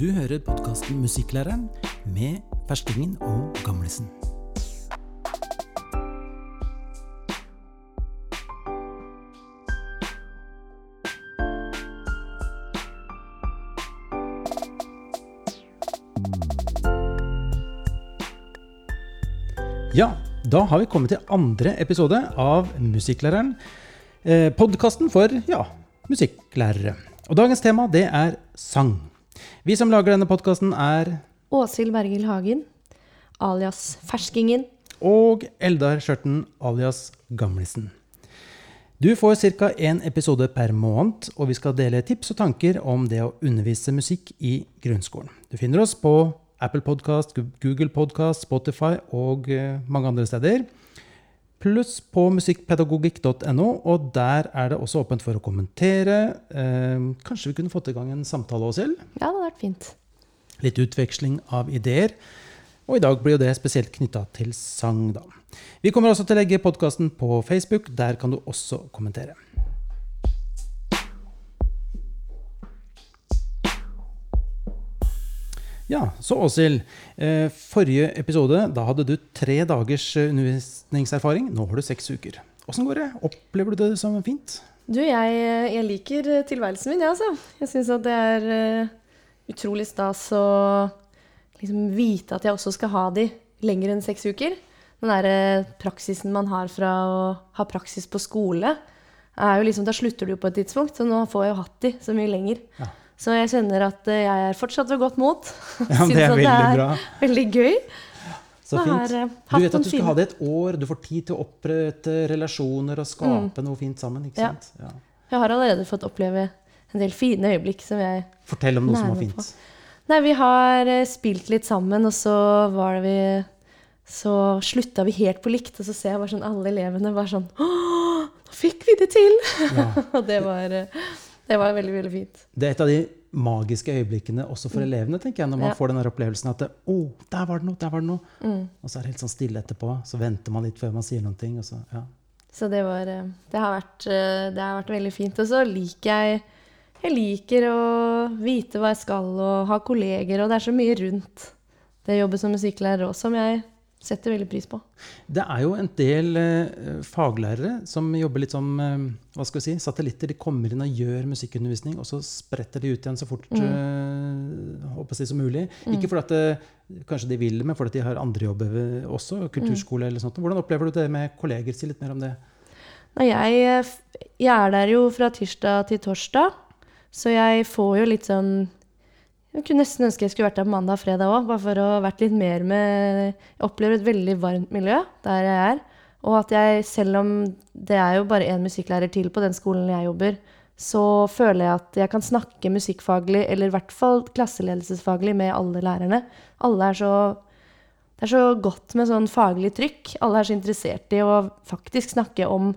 Du hører podkasten Musikklæreren med Ferstingen og Gamlesen. Ja, da har vi kommet til andre episode av Musikklæreren. Eh, Podkasten for ja, musikklærere. Og dagens tema det er sang. Vi som lager denne podkasten, er Åshild Bergil Hagen, alias Ferskingen. og Eldar Skjørten alias Gamlisen. Du får ca. én episode per måned, og vi skal dele tips og tanker om det å undervise musikk i grunnskolen. Du finner oss på Apple Podcast, Google Podcast, Spotify og eh, mange andre steder. Pluss på musikkpedagogikk.no, og der er det også åpent for å kommentere. Eh, kanskje vi kunne fått i gang en samtale, Åshild? Ja, det hadde vært fint. litt utveksling av ideer. Og i dag blir jo det spesielt knytta til sang, da. Vi kommer også til å legge podkasten på Facebook. Der kan du også kommentere. Ja, så Åshild. Eh, forrige episode, da hadde du tre dagers eh, undervisningserfaring. Nå har du seks uker. Åssen går det? Opplever du det som fint? Du, jeg, jeg liker tilværelsen min, jeg, altså. Jeg syns at det er eh, utrolig stas å liksom vite at jeg også skal ha de lenger enn seks uker. Den derre praksisen man har fra å ha praksis på skole, er jo liksom, da slutter du jo på et tidspunkt. Så nå får jeg jo hatt de så mye lenger. Ja. Så jeg kjenner at eh, jeg er fortsatt ved godt mot. Ja, det er at veldig bra. veldig gøy. Så fint. har, eh, Du vet at du skal ha det et år, du får tid til å opprette relasjoner og skape noe fint sammen. ikke Mm. Ja. sant? Ja. Jeg har allerede fått oppleve en del fine øyeblikk som jeg Fortell om noe som var fint. På. Nei, vi har eh, spilt litt sammen, og så var det vi Så slutta vi helt på likt, og så ser jeg bare sånn alle elevene bare sånn Å, nå fikk vi det til! Ja. og det var, det var veldig, veldig fint. Det er et av de magiske øyeblikkene også for elevene, tenker jeg, når man Mm. Ja. får den opplevelsen at det, oh, der var det noe, der var det noe. Mm. Og så er det helt sånn stille etterpå. Så venter man litt før man sier noen ting. Så, ja. Så det var eh, Det har vært, eh, det har vært veldig fint. Og så liker jeg Jeg liker å vite hva jeg skal, og ha kolleger, og det er så mye rundt det å jobbe som musikklærer òg som jeg setter veldig pris på. Det er jo en del eh, faglærere som jobber litt som eh, hva skal vi si, satellitter. De kommer inn og gjør musikkundervisning, og så spretter de ut igjen så fort Mm. eh, håper jeg, som mulig. Ikke fordi at det, kanskje de vil men fordi de har andre jobber også. Kulturskole eller sånt. Hvordan opplever du det med kolleger? Si litt mer om det. Nei, jeg, eh, jeg er der jo fra tirsdag til torsdag, så jeg får jo litt sånn Jeg kunne nesten ønske jeg skulle vært der på mandag og fredag òg, bare for å vært litt mer med Jeg opplever et veldig varmt miljø der jeg er. Og at jeg, selv om det er jo bare én musikklærer til på den skolen jeg jobber, så føler jeg at jeg kan snakke musikkfaglig, eller i hvert fall klasseledelsesfaglig, med alle lærerne. Alle er så det er så godt med sånn faglig trykk. Alle er så interessert i å faktisk snakke om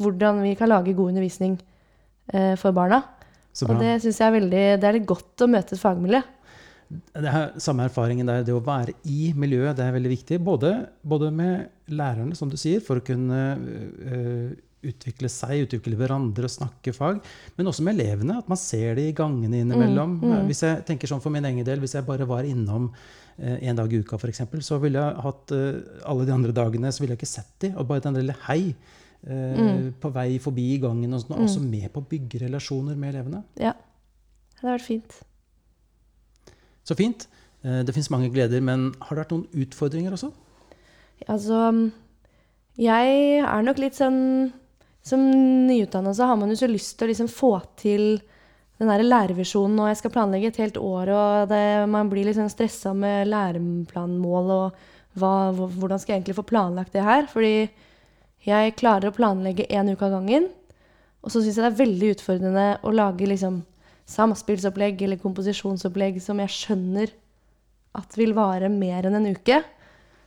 hvordan vi kan lage god undervisning eh, for barna. Og det syns jeg er veldig Det er litt godt å møte et fagmiljø. Det er samme erfaringen der. Det å være i miljøet, det er veldig viktig. Både, både med lærerne, som du sier, for å kunne uh, utvikle seg, utvikle hverandre og snakke fag. Men også med elevene, at man ser det i gangene innimellom. Hvis jeg tenker sånn for min egen del, hvis jeg bare var innom eh, en dag i uka f.eks., så ville jeg hatt eh, alle de andre dagene så ville jeg ikke sett de, Og bare den lille hei eh, på vei forbi i gangen, og sånn, også med på å bygge relasjoner med elevene. Ja. Det har vært fint. Så fint. Eh, Det fins mange gleder, men har det vært noen utfordringer også? Altså Jeg er nok litt sånn Som nyutdanna så har man jo så lyst til å liksom få til den der lærervisjonen, og jeg skal planlegge et helt år, og det, man blir litt sånn stressa med læreplanmål og hva, hvordan skal jeg egentlig få planlagt det her? Fordi jeg klarer å planlegge én uke av gangen, og så syns jeg det er veldig utfordrende å lage liksom samspillsopplegg eller komposisjonsopplegg som jeg skjønner at vil vare mer enn en uke.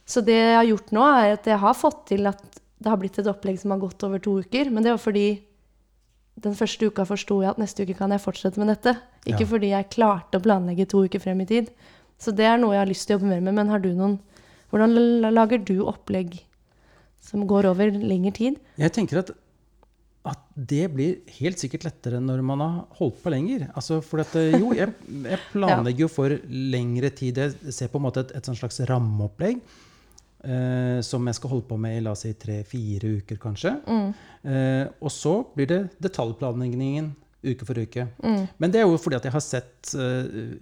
Så det jeg har gjort nå, er at jeg har fått til at det har blitt et opplegg som har gått over to uker. Men det var fordi den første uka forsto jeg at neste uke kan jeg fortsette med dette. Ikke Ja. fordi jeg klarte å planlegge to uker frem i tid. Så det er noe jeg har lyst til å jobbe mer med. Men har du noen Hvordan lager du opplegg som går over lengre tid? Jeg tenker at, at det blir helt sikkert lettere når man har holdt på lenger. Altså for at, eh, jo, jeg, jeg planlegger jo for lengre tid. Jeg ser på en måte et, et sånn slags rammeopplegg. Eh, som jeg skal holde på med i la oss si tre-fire uker, kanskje. Mm. Eh, og så blir det detaljplanleggingen uke for uke. Mm. Men det er jo fordi at jeg har sett eh,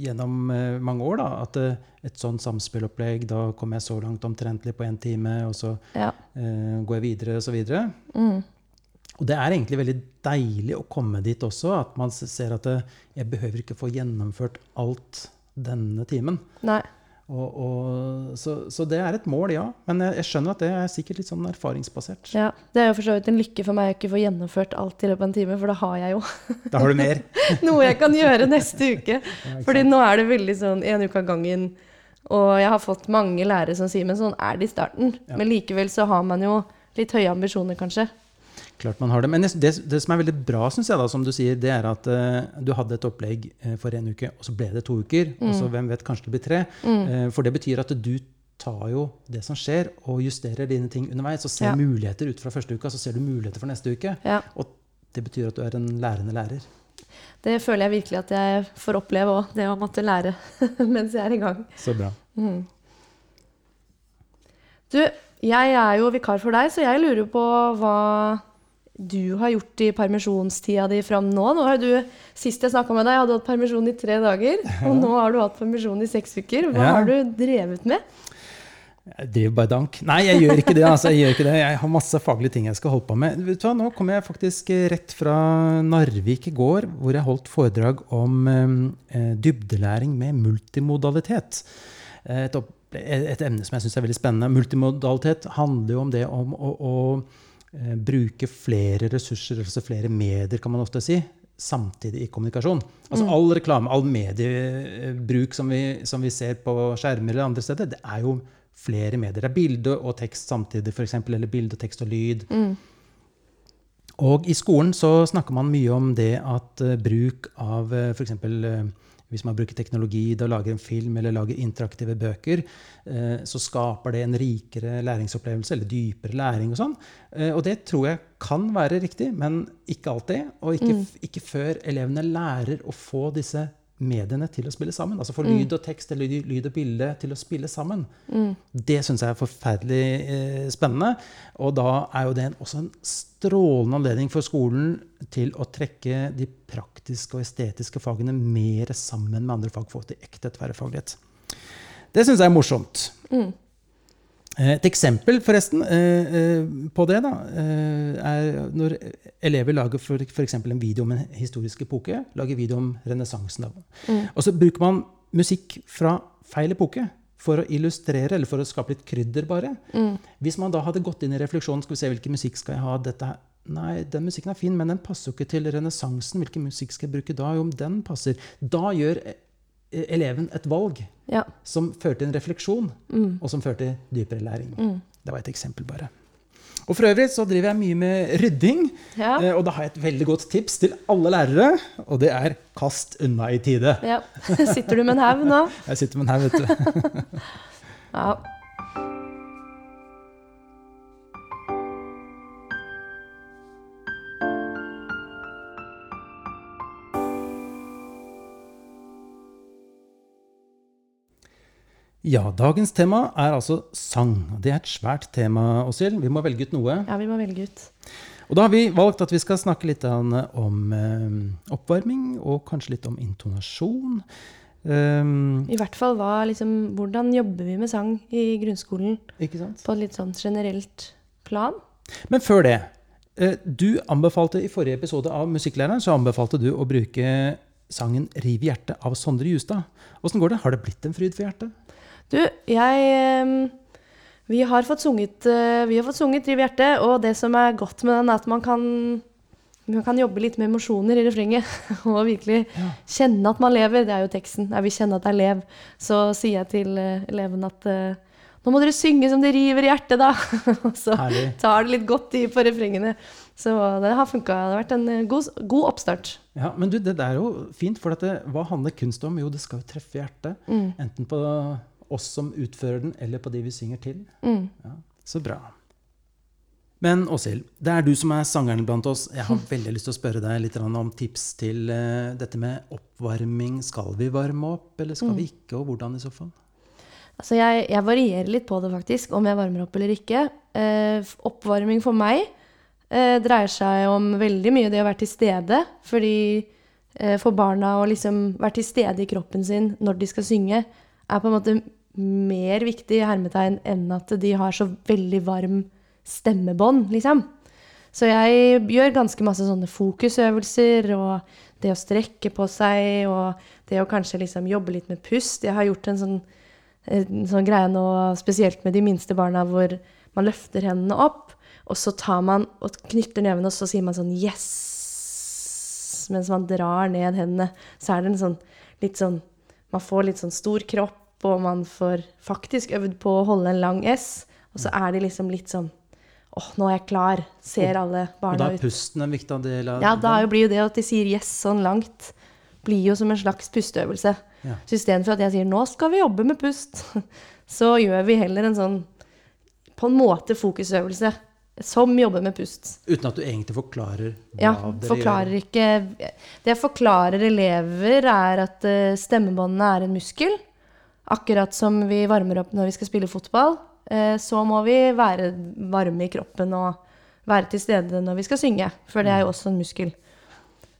gjennom uh, mange år da, at uh, et sånn samspillopplegg Da kommer jeg så langt omtrentlig på én time, og så Ja. går jeg videre, og så videre. Mm. Og det er egentlig veldig deilig å komme dit også, at man ser at jeg behøver ikke få gjennomført alt denne timen. Nei. Og, og, så, så det er et mål, ja. Men jeg, jeg skjønner at det er sikkert litt sånn erfaringsbasert. Ja. Det er jo for så vidt en lykke for meg å ikke få gjennomført alt i løpet av en time, for da har jeg jo Da har du mer. noe jeg kan gjøre neste uke. Ja, Fordi nå er det veldig sånn en uke av gangen. Og jeg har fått mange lærere som sier men sånn er det i starten. Ja. Men likevel så har man jo litt høye ambisjoner, kanskje. Klart man har det. Men det, det som er veldig bra, synes jeg, da, som du sier, det er at uh, du hadde et opplegg eh, for en uke, og så ble det to uker. Og så hvem vet, kanskje det blir tre. Eh, for det betyr at du tar jo det som skjer, og justerer dine ting underveis. Og ser Ja. muligheter ut fra første uka, så ser du muligheter for neste uke. Ja. Og det betyr at du er en lærende lærer. Det føler jeg virkelig at jeg får oppleve òg, det å måtte lære mens jeg er i gang. Så bra. Du, jeg er jo vikar for deg, så jeg lurer på hva du har gjort i permisjonstida di fram nå. nå har du, Sist jeg snakka med deg, hadde du hatt permisjon i tre dager. Og nå har du hatt permisjon i seks uker. Hva Ja. har du drevet med? Jeg driver bare dank. Nei, jeg gjør ikke det. altså, Jeg gjør ikke det. Jeg har masse faglige ting jeg skal holde på med. Vet du hva, Nå kommer jeg faktisk rett fra Narvik i går, hvor jeg holdt foredrag om eh, dybdelæring med multimodalitet. Eh, Et, et emne som jeg syns er veldig spennende. Multimodalitet handler jo om det om å, å eh, bruke flere ressurser, altså flere medier, kan man ofte si, samtidig i kommunikasjon. Altså all reklame, all mediebruk som vi, som vi ser på skjermer eller andre steder, det er jo flere medier. Det er bilde og tekst samtidig, f.eks., eller bilde, tekst og lyd. Og i skolen så snakker man mye om det at eh, bruk av uh, f.eks. hvis man bruker teknologi til å lage en film eller lager interaktive bøker, eh, så skaper det en rikere læringsopplevelse, eller dypere læring og sånn. Eh, og det tror jeg kan være riktig, men ikke alltid. Og ikke, ikke før elevene lærer å få disse mediene til å spille sammen. Altså få lyd og tekst eller lyd, og bilde til å spille sammen. Det syns jeg er forferdelig eh, spennende. Og da er jo det en, også en strålende anledning for skolen til å trekke de praktiske og estetiske fagene mer sammen med andre fag, for få til ekte tverrfaglighet. Det syns jeg er morsomt. Eh, Et eksempel forresten eh, eh, på det da, eh, er når elever lager for, eksempel en video om en historisk epoke. Lager video om renessansen. Mm. Og så bruker man musikk fra feil epoke for å illustrere, eller for å skape litt krydder bare. Hvis man da hadde gått inn i refleksjonen, skal vi se hvilken musikk skal jeg ha, dette her. Nei, den musikken er fin, men den passer jo ikke til renessansen. Hvilken musikk skal jeg bruke da? Jo, om den passer. Da gjør eh, eleven et valg Ja. som førte til en refleksjon, og som førte til dypere læring. Det var et eksempel bare. Og for øvrig så driver jeg mye med rydding, Ja. eh, og da har jeg et veldig godt tips til alle lærere, og det er kast unna i tide. ja. Sitter du med en haug nå? Jeg sitter med en haug, vet du. Ja. Ja, dagens tema er altså sang. Det er et svært tema, Åshild. Vi må velge ut noe. ja, vi må velge ut. Og da har vi valgt at vi skal snakke litt om eh, oppvarming, og kanskje litt om intonasjon. Um, I hvert fall hva, liksom, hvordan jobber vi med sang i grunnskolen ikke sant? på et litt sånn generelt plan? Men før det. eh, Du anbefalte i forrige episode av Musikklæreren så anbefalte du å bruke sangen 'Riv hjertet' av Sondre Justad. Åssen går det? Har det blitt en fryd for hjertet? Du, jeg eh, Vi har fått sunget, eh, vi har fått sunget Riv hjertet, og det som er godt med den, er at man kan, man kan jobbe litt med emosjoner i refrenget. Og virkelig Ja. kjenne at man lever. Det er jo teksten. Jeg vil kjenne at jeg lever. Så sier jeg til eh, eleven at eh, nå må dere synge som det river i hjertet, da. Og så Herlig. tar det litt godt i på refrengene. Så det har funka. Det har vært en god, god oppstart. Ja, Men du, det der er jo fint, for at det, hva handler kunst om? Jo, det skal jo treffe hjertet. Mm. Enten på oss som utfører den, eller på de vi synger til. Mm. Ja, så bra. Men Åshild, det er du som er sangeren blant oss. Jeg har veldig lyst til å spørre deg litt om tips til uh, dette med oppvarming. Skal vi varme opp, eller skal mm. vi ikke, og hvordan i så fall? Altså jeg, jeg, varierer litt på det, faktisk, om jeg varmer opp eller ikke. Uh, oppvarming for meg uh, dreier seg om veldig mye det å være til stede. Fordi for barna å liksom være til stede i kroppen sin når de skal synge, er på en måte mer viktig hermetegn enn at de har så veldig varm stemmebånd, liksom. Så jeg gjør ganske masse sånne fokusøvelser og det å strekke på seg og det å kanskje liksom jobbe litt med pust. Jeg har gjort en sånn, en sånn greie nå, spesielt med de minste barna, hvor man løfter hendene opp, og så tar man og knytter nevene, og så sier man sånn 'yes' mens man drar ned hendene. Så er det en sånn litt sånn Man får litt sånn stor kropp, og man får faktisk øvd på å holde en lang S. Og så er de liksom litt sånn åh, oh, nå er jeg klar. Ser alle barna ut. Og da er pusten en viktig del av Ja, da blir jo det at de sier 'yes' sånn langt, blir jo som en slags pusteøvelse. Ja. Så istedenfor at jeg sier 'nå skal vi jobbe med pust', så gjør vi heller en sånn på en måte fokusøvelse som jobber med pust. Uten at du egentlig forklarer hva ja, dere forklarer gjør? Ikke, det jeg forklarer elever, er at eh, stemmebåndene er en muskel. Akkurat som vi varmer opp når vi skal spille fotball. Eh, så må vi være varme i kroppen og være til stede når vi skal synge. For det er jo mm. også en muskel.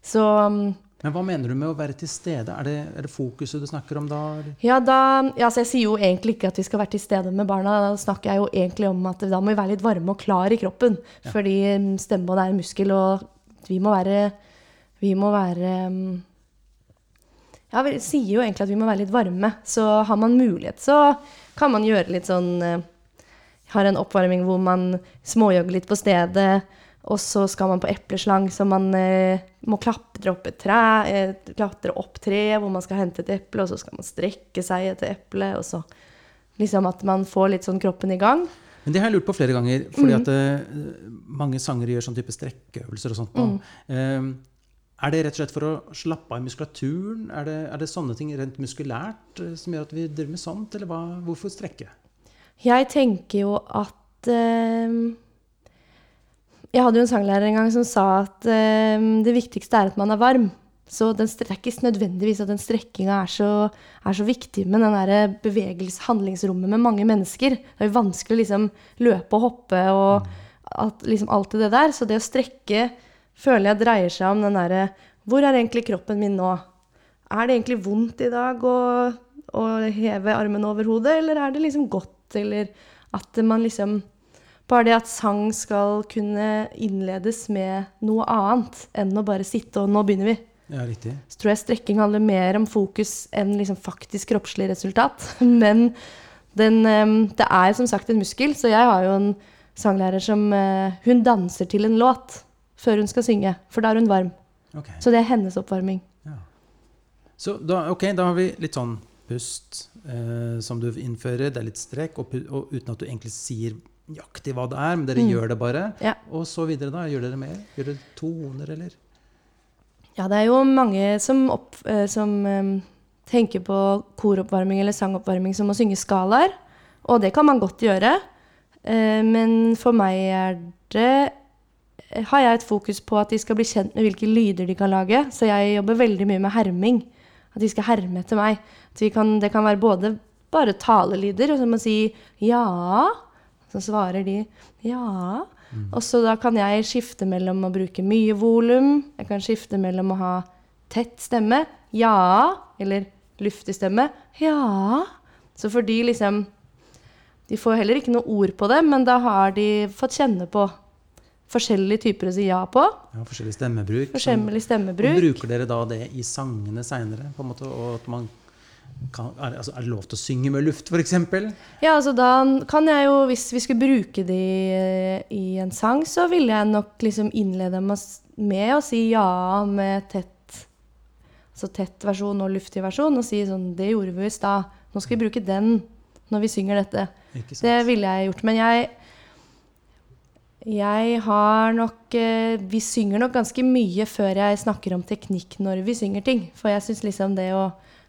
Så mm, men hva mener du med å være til stede? Er det, er det fokuset du snakker om da? Ja, da ja, Jeg sier jo egentlig ikke at vi skal være til stede med barna. Da snakker jeg jo egentlig om at da må vi være litt varme og klar i kroppen. Ja. Fordi stemmebåndet er en muskel, og vi må være Vi må være Ja, vi sier jo egentlig at vi må være litt varme. Så har man mulighet, så kan man gjøre litt sånn eh, har en oppvarming hvor man småjogger litt på stedet. Og så skal man på epleslang, så man eh, må klatre opp et tre, eh, klatre opp treet hvor man skal hente et eple, og så skal man strekke seg etter eplet, og så liksom at man får litt sånn kroppen i gang. Men det har jeg lurt på flere ganger, fordi mm. at eh, mange sangere gjør sånn type strekkeøvelser og sånt. Mm. Er det rett og slett for å slappe av muskulaturen? Er det, er det sånne ting rent muskulært eh, som gjør at vi driver med sånt, eller hva, hvorfor strekke? Jeg tenker jo at eh, Jeg hadde jo en sanglærer en gang som sa at eh, det viktigste er at man er varm. Så det er ikke nødvendigvis at den strekkinga er, er, så viktig, men den der bevegelse, handlingsrommet med mange mennesker Det er jo vanskelig å liksom løpe og hoppe og at, liksom alt det der. Så det å strekke føler jeg dreier seg om den derre Hvor er egentlig kroppen min nå? Er det egentlig vondt i dag å, å heve armen over hodet, eller er det liksom godt? eller at man liksom Bare det at sang skal kunne innledes med noe annet enn å bare sitte og 'nå begynner vi'. Ja, riktig. Så tror jeg strekking handler mer om fokus enn liksom faktisk kroppslig resultat. Men den, det er som sagt en muskel, så jeg har jo en sanglærer som eh, Hun danser til en låt før hun skal synge, for da er hun varm. Okay. Så det er hennes oppvarming. Ja. Så da, ok, da har vi litt sånn pust eh, som du innfører. Det er litt strekk, og, og, uten at du egentlig sier nøyaktig hva det er, men dere mm. gjør det bare. Ja. Og så videre, da? Gjør dere mer? Gjør dere toner, eller? Ja, det er jo mange som, opp, eh, som eh, tenker på koroppvarming eller sangoppvarming som å synge skalaer. Og det kan man godt gjøre. Uh, men for meg er det har jeg et fokus på at de skal bli kjent med hvilke lyder de kan lage. Så jeg jobber veldig mye med herming. At de skal herme etter meg. Kan, det kan være både bare talelyder, og så må man si 'ja'. Så svarer de 'ja'. Mm. Og så da kan jeg skifte mellom å bruke mye volum, jeg kan skifte mellom å ha tett stemme, 'ja', eller luftig stemme, 'ja'. Så for de liksom De får heller ikke noe ord på det, men da har de fått kjenne på forskjellige typer å si ja på. Ja, Forskjellig stemmebruk. Forskjellig stemmebruk. Og bruker dere da det i sangene seinere? Er, altså, er, det lov til å synge med luft, f.eks.? Ja, altså da kan jeg jo, hvis vi skulle bruke det i, i en sang, så ville jeg nok liksom innlede med å si ja med tett altså tett versjon og luftig versjon, og si sånn Det gjorde vi i stad. Nå skal vi bruke den når vi synger dette. Det ville jeg gjort. Men jeg jeg har nok eh, Vi synger nok ganske mye før jeg snakker om teknikk når vi synger ting. For jeg syns liksom det å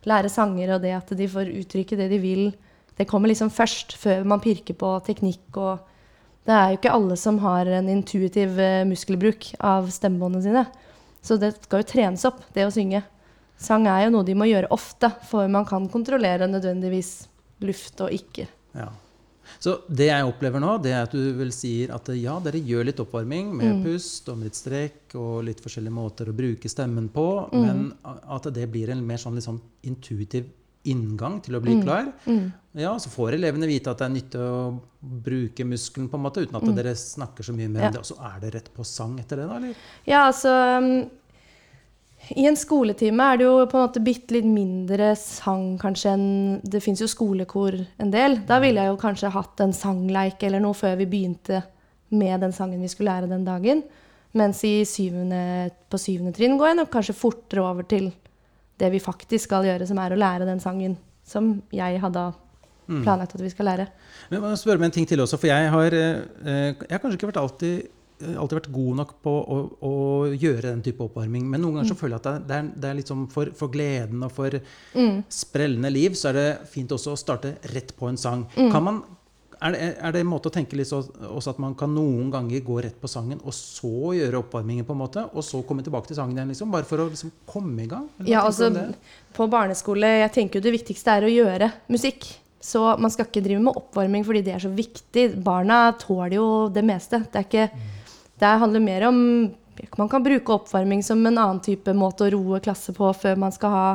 lære sanger og det at de får uttrykke det de vil, det kommer liksom først, før man pirker på teknikk og Det er jo ikke alle som har en intuitiv eh, muskelbruk av stemmebåndene sine. Så det skal jo trenes opp, det å synge. Sang er jo noe de må gjøre ofte, for man kan kontrollere nødvendigvis luft og ikke. Ja. Så det jeg opplever nå, det er at du vel sier at ja, dere gjør litt oppvarming med Mm. pust og med litt strekk og litt forskjellige måter å bruke stemmen på, Mm. men at det blir en mer sånn, sånn intuitiv inngang til å bli klar. Mm. Ja, så får elevene vite at det er nyttig å bruke muskelen, på en måte, uten at dere snakker så mye mer Mm. Ja. om det. Og så er det rett på sang etter det, da? eller? Ja, altså um, I en skoletime er det jo på en måte bitte litt mindre sang kanskje enn Det fins jo skolekor en del. Da ville jeg jo kanskje hatt en sangleik eller noe før vi begynte med den sangen vi skulle lære den dagen. Mens i syvende, på syvende trinn går jeg nok kanskje fortere over til det vi faktisk skal gjøre, som er å lære den sangen som jeg hadde planlagt at vi skal lære. Men jeg må spørre meg en ting til også, for jeg har, eh, jeg har kanskje ikke vært alltid, eh, alltid vært god nok på å, å gjøre den type oppvarming. Men noen ganger så føler jeg at det, er, det er liksom for, for gleden og for sprellende liv, så er det fint også å starte rett på en sang. Kan man, er, det, er det en måte å tenke litt så, også at man kan noen ganger gå rett på sangen, og så gjøre oppvarmingen, på en måte, og så komme tilbake til sangen igjen, liksom, bare for å liksom komme i gang? Eller Ja, altså, på barneskole, jeg tenker jo det viktigste er å gjøre musikk. Så man skal ikke drive med oppvarming fordi det er så viktig. Barna tåler jo det meste. Det, er ikke, det handler mer om Man kan bruke oppvarming som en annen type måte å roe klasse på før man skal ha,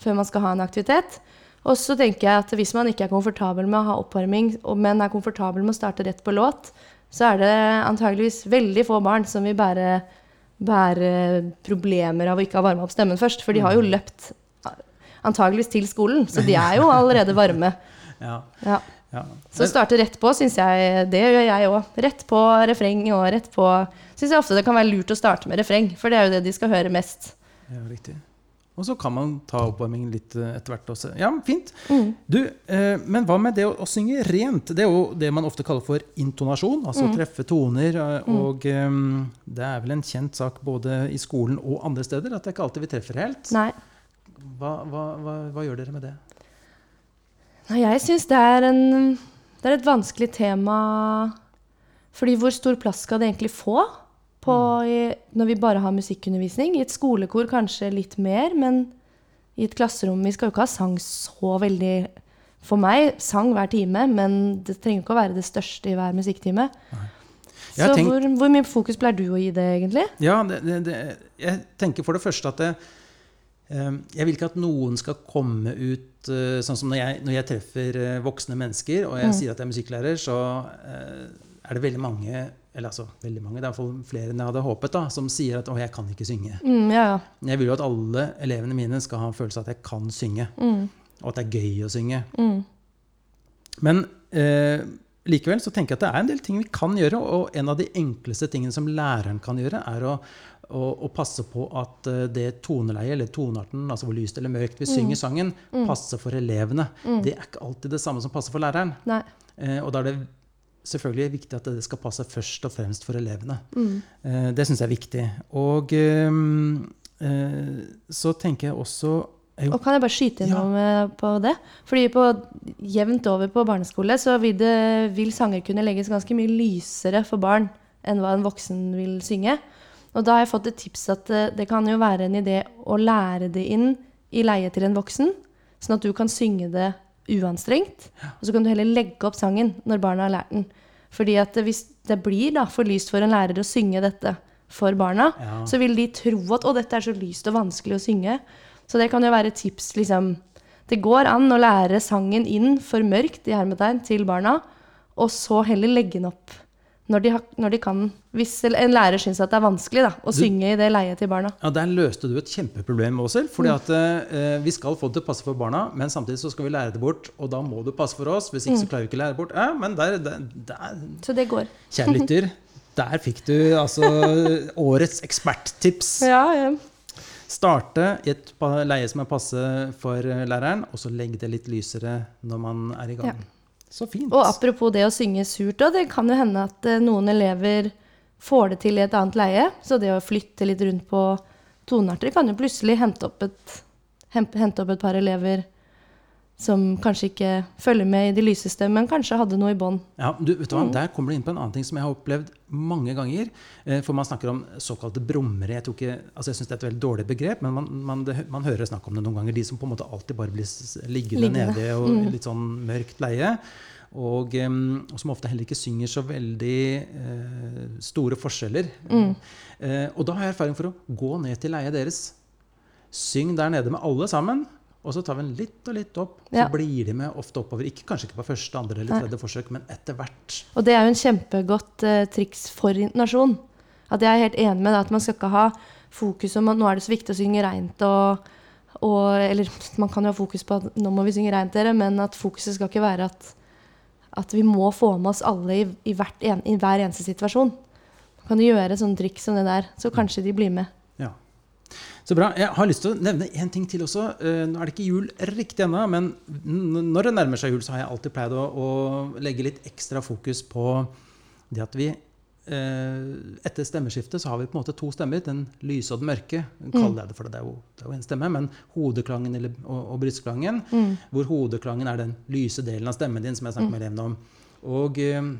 før man skal ha en aktivitet. Og så tenker jeg at hvis man ikke er komfortabel med å ha oppvarming, men er komfortabel med å starte rett på låt, så er det antageligvis veldig få barn som vil bære, bære problemer av å ikke ha varma opp stemmen først. For de har jo løpt antageligvis til skolen, så de er jo allerede varme. Ja, Ja. Ja. Så starte rett på syns jeg Det gjør jeg òg. Rett på refreng og rett på Syns jeg ofte det kan være lurt å starte med refreng, for det er jo det de skal høre mest. Ja, riktig. Og så kan man ta oppvarmingen litt eh, etter hvert også. Ja, fint. Mm. Du, eh, men hva med det å, å synge rent? Det er jo det man ofte kaller for intonasjon, altså Mm. treffe toner. Og Og um, det er vel en kjent sak både i skolen og andre steder at det er ikke alltid vi treffer helt. Nei. Hva, hva, hva, hva gjør dere med det? Jeg syns det Det er et vanskelig tema. Fordi hvor stor plass skal det egentlig få på, i, når vi bare har musikkundervisning? I et skolekor kanskje litt mer, men i et klasserom Vi skal jo ikke ha sang så veldig For meg sang hver time, men det trenger ikke å være det største i hver musikktime. Så tenkt- hvor, hvor mye fokus pleier du å gi det, egentlig? Ja, det, det, jeg tenker for det første at det, eh, jeg vil ikke at noen skal komme ut Sånn som når jeg, når jeg treffer eh, voksne mennesker, og jeg sier at jeg er musikklærer, så eh, er det veldig mange eller altså veldig mange, det er iallfall flere enn jeg hadde håpet, da, som sier at 'å, jeg kan ikke synge'. Mm, ja, ja. Jeg vil jo at alle elevene mine skal ha en følelse av at jeg kan synge, Mm, og at det er gøy å synge. mm, Men eh, likevel så tenker jeg at det er en del ting vi kan gjøre, og en av de enkleste tingene som læreren kan gjøre, er å, å, å passe på at eh, det toneleie, eller tonearten, altså hvor lyst eller mørkt vi synger sangen, passer for elevene. Det er ikke alltid det samme som passer for læreren. Eh, og da er det selvfølgelig viktig at det skal passe først og fremst for elevene. Mm, Eh, det syns jeg er viktig. Og ehm, eh, så tenker jeg også jo, Og kan jeg bare skyte inn Ja. noe på det? Fordi på jevnt over på barneskole så vil, det, vil sanger kunne legges ganske mye lysere for barn enn hva en voksen vil synge. Og da har jeg fått et tips at det, det kan jo være en idé å lære det inn i leie til en voksen, sånn at du kan synge det uanstrengt. Og så kan du heller legge opp sangen når barna har lært den. Fordi at hvis det blir da for lyst for en lærer å synge dette for barna, Ja. så vil de tro at 'å, dette er så lyst og vanskelig å synge'. Så det kan jo være et tips, liksom. Det går an å lære sangen inn for mørkt i hermetegn til barna, og så heller legge den opp når de, har, når de kan. Hvis en lærer syns at det er vanskelig da, å Du- synge i det leiet til barna. Ja, Der løste du et kjempeproblem, Åshild. fordi at eh, vi skal få det til å passe for barna, men samtidig så skal vi lære det bort. Og da må det passe for oss. Hvis ikke så klarer vi ikke å lære det bort. Ja, men der, der, der Så det går. Kjære lytter, der fikk du altså årets eksperttips. Ja, ja. Starte i et leie som er passe for eh, læreren, og så legge det litt lysere når man er i gang. Ja. Så fint. Og apropos det å synge surt, òg, det kan jo hende at eh, noen elever får det til i et annet leie. Så det å flytte litt rundt på tonearter kan jo plutselig hente opp et, hente opp et par elever som kanskje ikke følger med i de lyseste, men kanskje hadde noe i bånn. Ja, du, vet du Mm. hva? Der kommer du inn på en annen ting som jeg har opplevd mange ganger. Eh, For man snakker om såkalte brummere. Jeg, ikke, altså jeg syns det er et veldig dårlig begrep, men man, man, det, man hører snakk om det noen ganger. De som på en måte alltid bare blir liggende, Liggende. nede og Mm. litt sånn mørkt leie. Og, og som ofte heller ikke synger så veldig eh, store forskjeller. Mm. Eh, og da har jeg erfaring for å gå ned til leiet deres. Syng der nede med alle sammen. Og så tar vi den litt og litt opp. Så Ja. blir de med ofte oppover. Ikke, kanskje ikke på første, andre eller Nei. tredje forsøk, men etter hvert. Og det er jo en kjempegodt uh, triks for intonasjon. At jeg er helt enig med deg, at man skal ikke ha fokus om at nå er det så viktig å synge reint og, og Eller man kan jo ha fokus på at nå må vi synge reint, dere, men at fokuset skal ikke være at, at vi må få med oss alle i, i, en, i hver eneste situasjon. Man kan gjøre sånne triks som det der, så kanskje de blir med. Så bra. Jeg har lyst til å nevne én ting til også. Eh, Nå er det ikke jul riktig ennå, men når det nærmer seg jul, så har jeg alltid pleid å, å legge litt ekstra fokus på det at vi eh, Etter stemmeskiftet så har vi på en måte to stemmer. Den lyse og den mørke. kaller jeg det, for det er jo, det er jo en stemme. Men hodeklangen eller, og, og brystklangen, hvor hodeklangen er den lyse delen av stemmen din, som jeg snakker med elevene om. Og eh,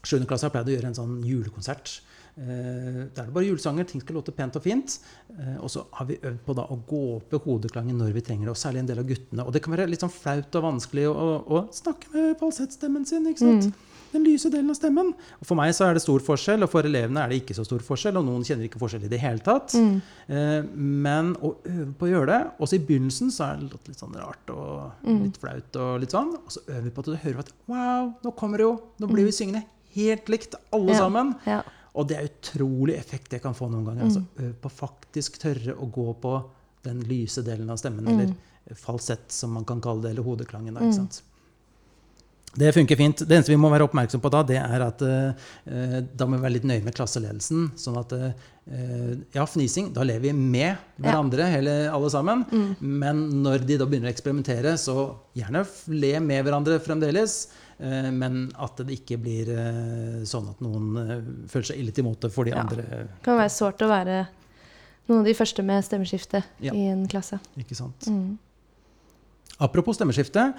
7. klasse har pleid å gjøre en sånn julekonsert. Eh, der er det bare julesanger, ting skal låte pent og fint. Uh, og så har vi øvd på da å gå opp i hodeklangen når vi trenger det, og særlig en del av guttene. Og det kan være litt sånn flaut og vanskelig å, å, å snakke med falsettstemmen sin. ikke sant? Den lyse delen av stemmen. Og For meg så er det stor forskjell, og for elevene er det ikke så stor forskjell. Og noen kjenner ikke forskjell i det hele tatt. Eh, men å øve på å gjøre det Også i begynnelsen så er det litt, sånn rart og litt flaut. Og litt sånn, og så øver vi på at du hører at wow, nå kommer det jo! Nå blir vi syngende helt likt, alle Ja. sammen. Ja. Og det er utrolig effekt det kan få noen ganger. Altså, øv på faktisk tørre å gå på den lyse delen av stemmen, eller falsett, som man kan kalle det, eller hodeklangen. Da, ikke sant? Det funker fint. Det eneste vi må være oppmerksom på da, det er at eh, da må vi være litt nøye med klasseledelsen. Sånn at eh, ja, fnising, da lever vi med hverandre, hele, alle sammen. Men når de da begynner å eksperimentere, så gjerne le med hverandre fremdeles. Eh, men at det ikke blir eh, sånn at noen eh, føler seg ille til mote for de Ja. andre. Det kan være sårt å være noen av de første med stemmeskifte Ja. i en klasse. Ikke sant? Mm. Apropos stemmeskifte.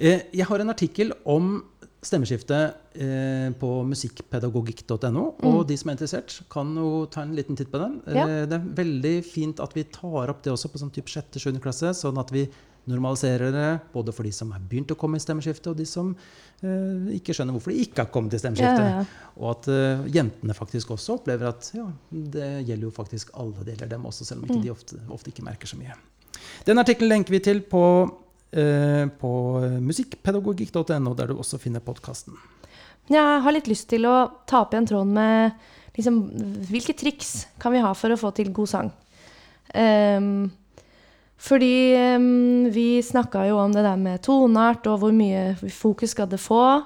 Jeg har en artikkel om stemmeskifte eh, på musikkpedagogikk.no. Og de som er interessert, kan jo ta en liten titt på den. Eh, Ja. Det er veldig fint at vi tar opp det også på sånn type sjette-sjuende klasse, sånn at vi normaliserer det både for de som har begynt å komme i stemmeskiftet, og de som eh, ikke skjønner hvorfor de ikke har kommet i stemmeskiftet. Ja, ja. Og at eh, jentene faktisk også opplever at ja, det gjelder jo faktisk alle deler dem også, selv om ikke de ofte, ofte ikke merker så mye. Den artikkelen lenker vi til på, eh, på musikkpedagogikk.no, der du også finner podkasten. Jeg har litt lyst til å ta opp igjen tråden med liksom, hvilke triks kan vi ha for å få til god sang. Ehm, fordi vi snakka jo om det der med toneart og hvor mye fokus skal det få.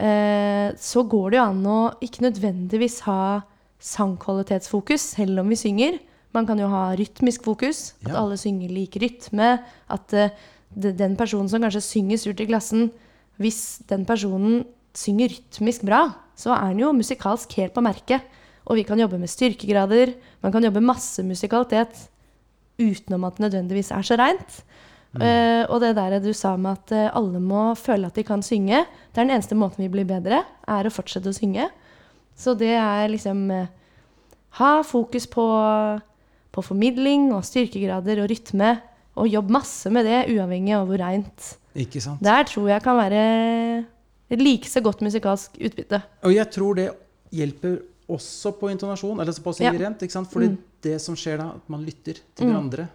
Eh, så går det jo an å ikke nødvendigvis ha sangkvalitetsfokus selv om vi synger. Man kan jo ha rytmisk fokus, at Ja. alle synger lik rytme. At eh, den personen som kanskje synger surt i klassen, hvis den personen synger rytmisk bra, så er den jo musikalsk helt på merket. Og vi kan jobbe med styrkegrader, man kan jobbe masse musikalitet utenom at det nødvendigvis er så reint. Eh, og det der du sa med at uh, alle må føle at de kan synge, det er den eneste måten vi blir bedre, er å fortsette å synge. Så det er liksom uh, Ha fokus på, på formidling og styrkegrader og rytme, og jobb masse med det, uavhengig av hvor reint. Ikke sant? Der tror jeg kan være et like så godt musikalsk utbytte. Og jeg tror det hjelper også på intonasjon, eller på å synge Ja. rent. ikke sant? Fordi det som skjer da, at man lytter til hverandre.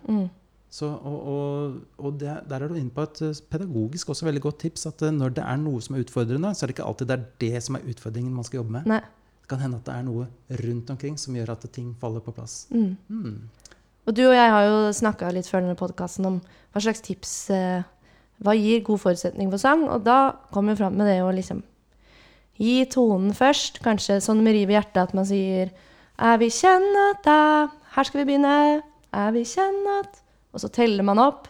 Så, og og, og det, der er du inne på et eh, pedagogisk også veldig godt tips. At eh, når det er noe som er utfordrende, så er det ikke alltid det er det som er utfordringen man skal jobbe med. Nei. Det kan hende at det er noe rundt omkring som gjør at ting faller på plass. Mm. Mm. Og du og jeg har jo snakka litt før denne podkasten om hva slags tips eh, Hva gir god forutsetning for sang? Og da kom vi fram med det å liksom gi tonen først. Kanskje sånn med riv i hjertet at man sier Er vi kjenne at da Her skal vi begynne. Er vi kjenne at Og så teller man opp.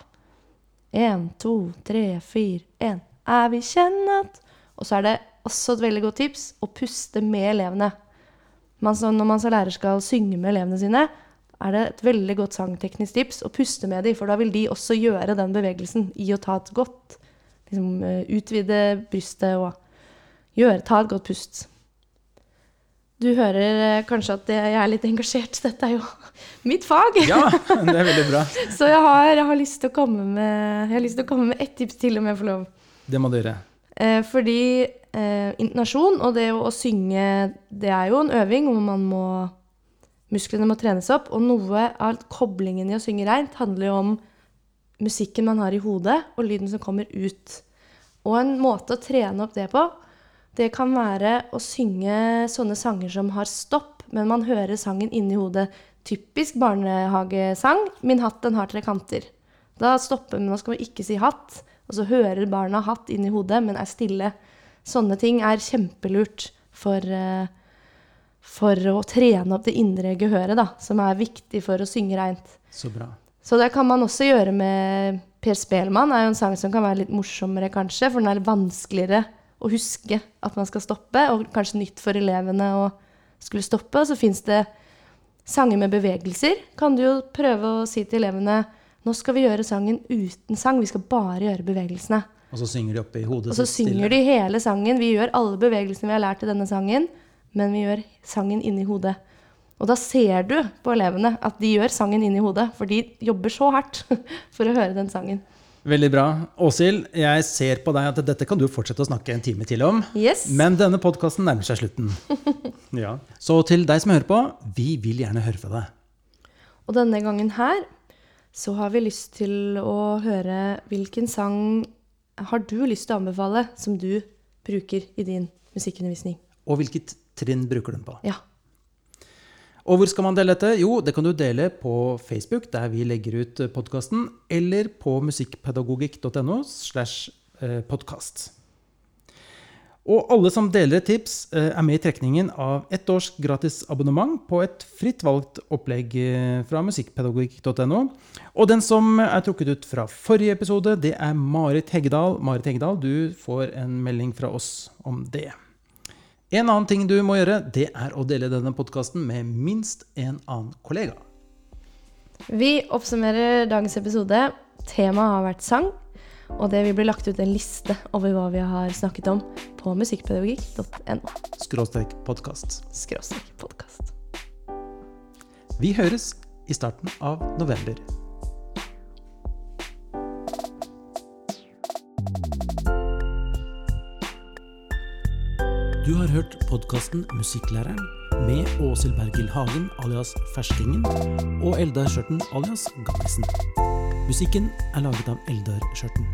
Én, to, tre, fire, én. Er vi kjenne at Og så er det også et veldig godt tips å puste med elevene. Man, når man som lærer skal synge med elevene sine, er det et veldig godt sangteknisk tips å puste med dem, for da vil de også gjøre den bevegelsen i å ta et godt liksom, eh, Utvide brystet og gjøre, ta et godt pust. Du hører eh, kanskje at jeg er litt engasjert. Dette er jo mitt fag. Ja, det er veldig bra. Så jeg har, jeg har lyst til å komme med Jeg har lyst til å komme med ett tips til, om jeg får lov. Det må du gjøre. Eh, fordi eh, intonasjon og det å, å synge, det er jo en øving hvor man må Musklene må trenes opp. Og noe av koblingen i å synge reint handler jo om musikken man har i hodet, og lyden som kommer ut. Og en måte å trene opp det på, det kan være å synge sånne sanger som har stopp, men man hører sangen inni hodet. Typisk barnehagesang. 'Min hatt, den har tre kanter'. Da stopper man, skal man ikke si 'hatt', og så hører barna 'hatt' inni hodet, men er stille. Sånne ting er kjempelurt for, uh, for å trene opp det indre gehøret, da, som er viktig for å synge reint. Så bra. Så det kan man også gjøre med Per Spelmann. er jo en sang som kan være litt morsommere, kanskje, for den er litt vanskeligere å huske at man skal stoppe, og kanskje nytt for elevene å skulle stoppe. Og så fins det sanger med bevegelser. Kan du jo prøve å si til elevene nå skal vi gjøre sangen uten sang, vi skal bare gjøre bevegelsene. Og så synger de oppe i hodet Og så synger de hele sangen. Vi gjør alle bevegelsene vi har lært i denne sangen, men vi gjør sangen inni hodet. Og da ser du på elevene at de gjør sangen inni hodet, for de jobber så hardt for å høre den sangen. Veldig bra. Åshild, jeg ser på deg at dette kan du fortsette å snakke en time til om. Yes. Men denne podkasten nærmer seg slutten. ja. Så til deg som hører på, vi vil gjerne høre fra deg. Og denne gangen her så har vi lyst til å høre hvilken sang har du lyst til å anbefale som du bruker i din musikkundervisning. Og hvilket trinn bruker du den på? Ja. Og hvor skal man dele dette? Jo, det kan du dele på Facebook, der vi legger ut podkasten, eller på musikkpedagogikk.no slash podkast. Og alle som deler et tips, eh, er med i trekningen av ett års gratis abonnement på et fritt valgt opplegg eh, fra musikkpedagogikk.no. Og den som er trukket ut fra forrige episode, det er Marit Heggedal. Marit Heggedal, du får en melding fra oss om det. En annen ting du må gjøre, det er å dele denne podkasten med minst en annen kollega. Vi oppsummerer dagens episode. Temaet har vært sang. Og det vil bli lagt ut en liste over hva vi har snakket om på musikkpedagogikk.no. Skråstrek podkast. Skråstrek podkast. Vi høres i starten av november. Du har hørt podkasten Musikklæreren med Åshild Bergil Hagen alias Ferskingen og Eldar Skjørten alias Gammisen. Musikken er laget av Eldar Skjørten.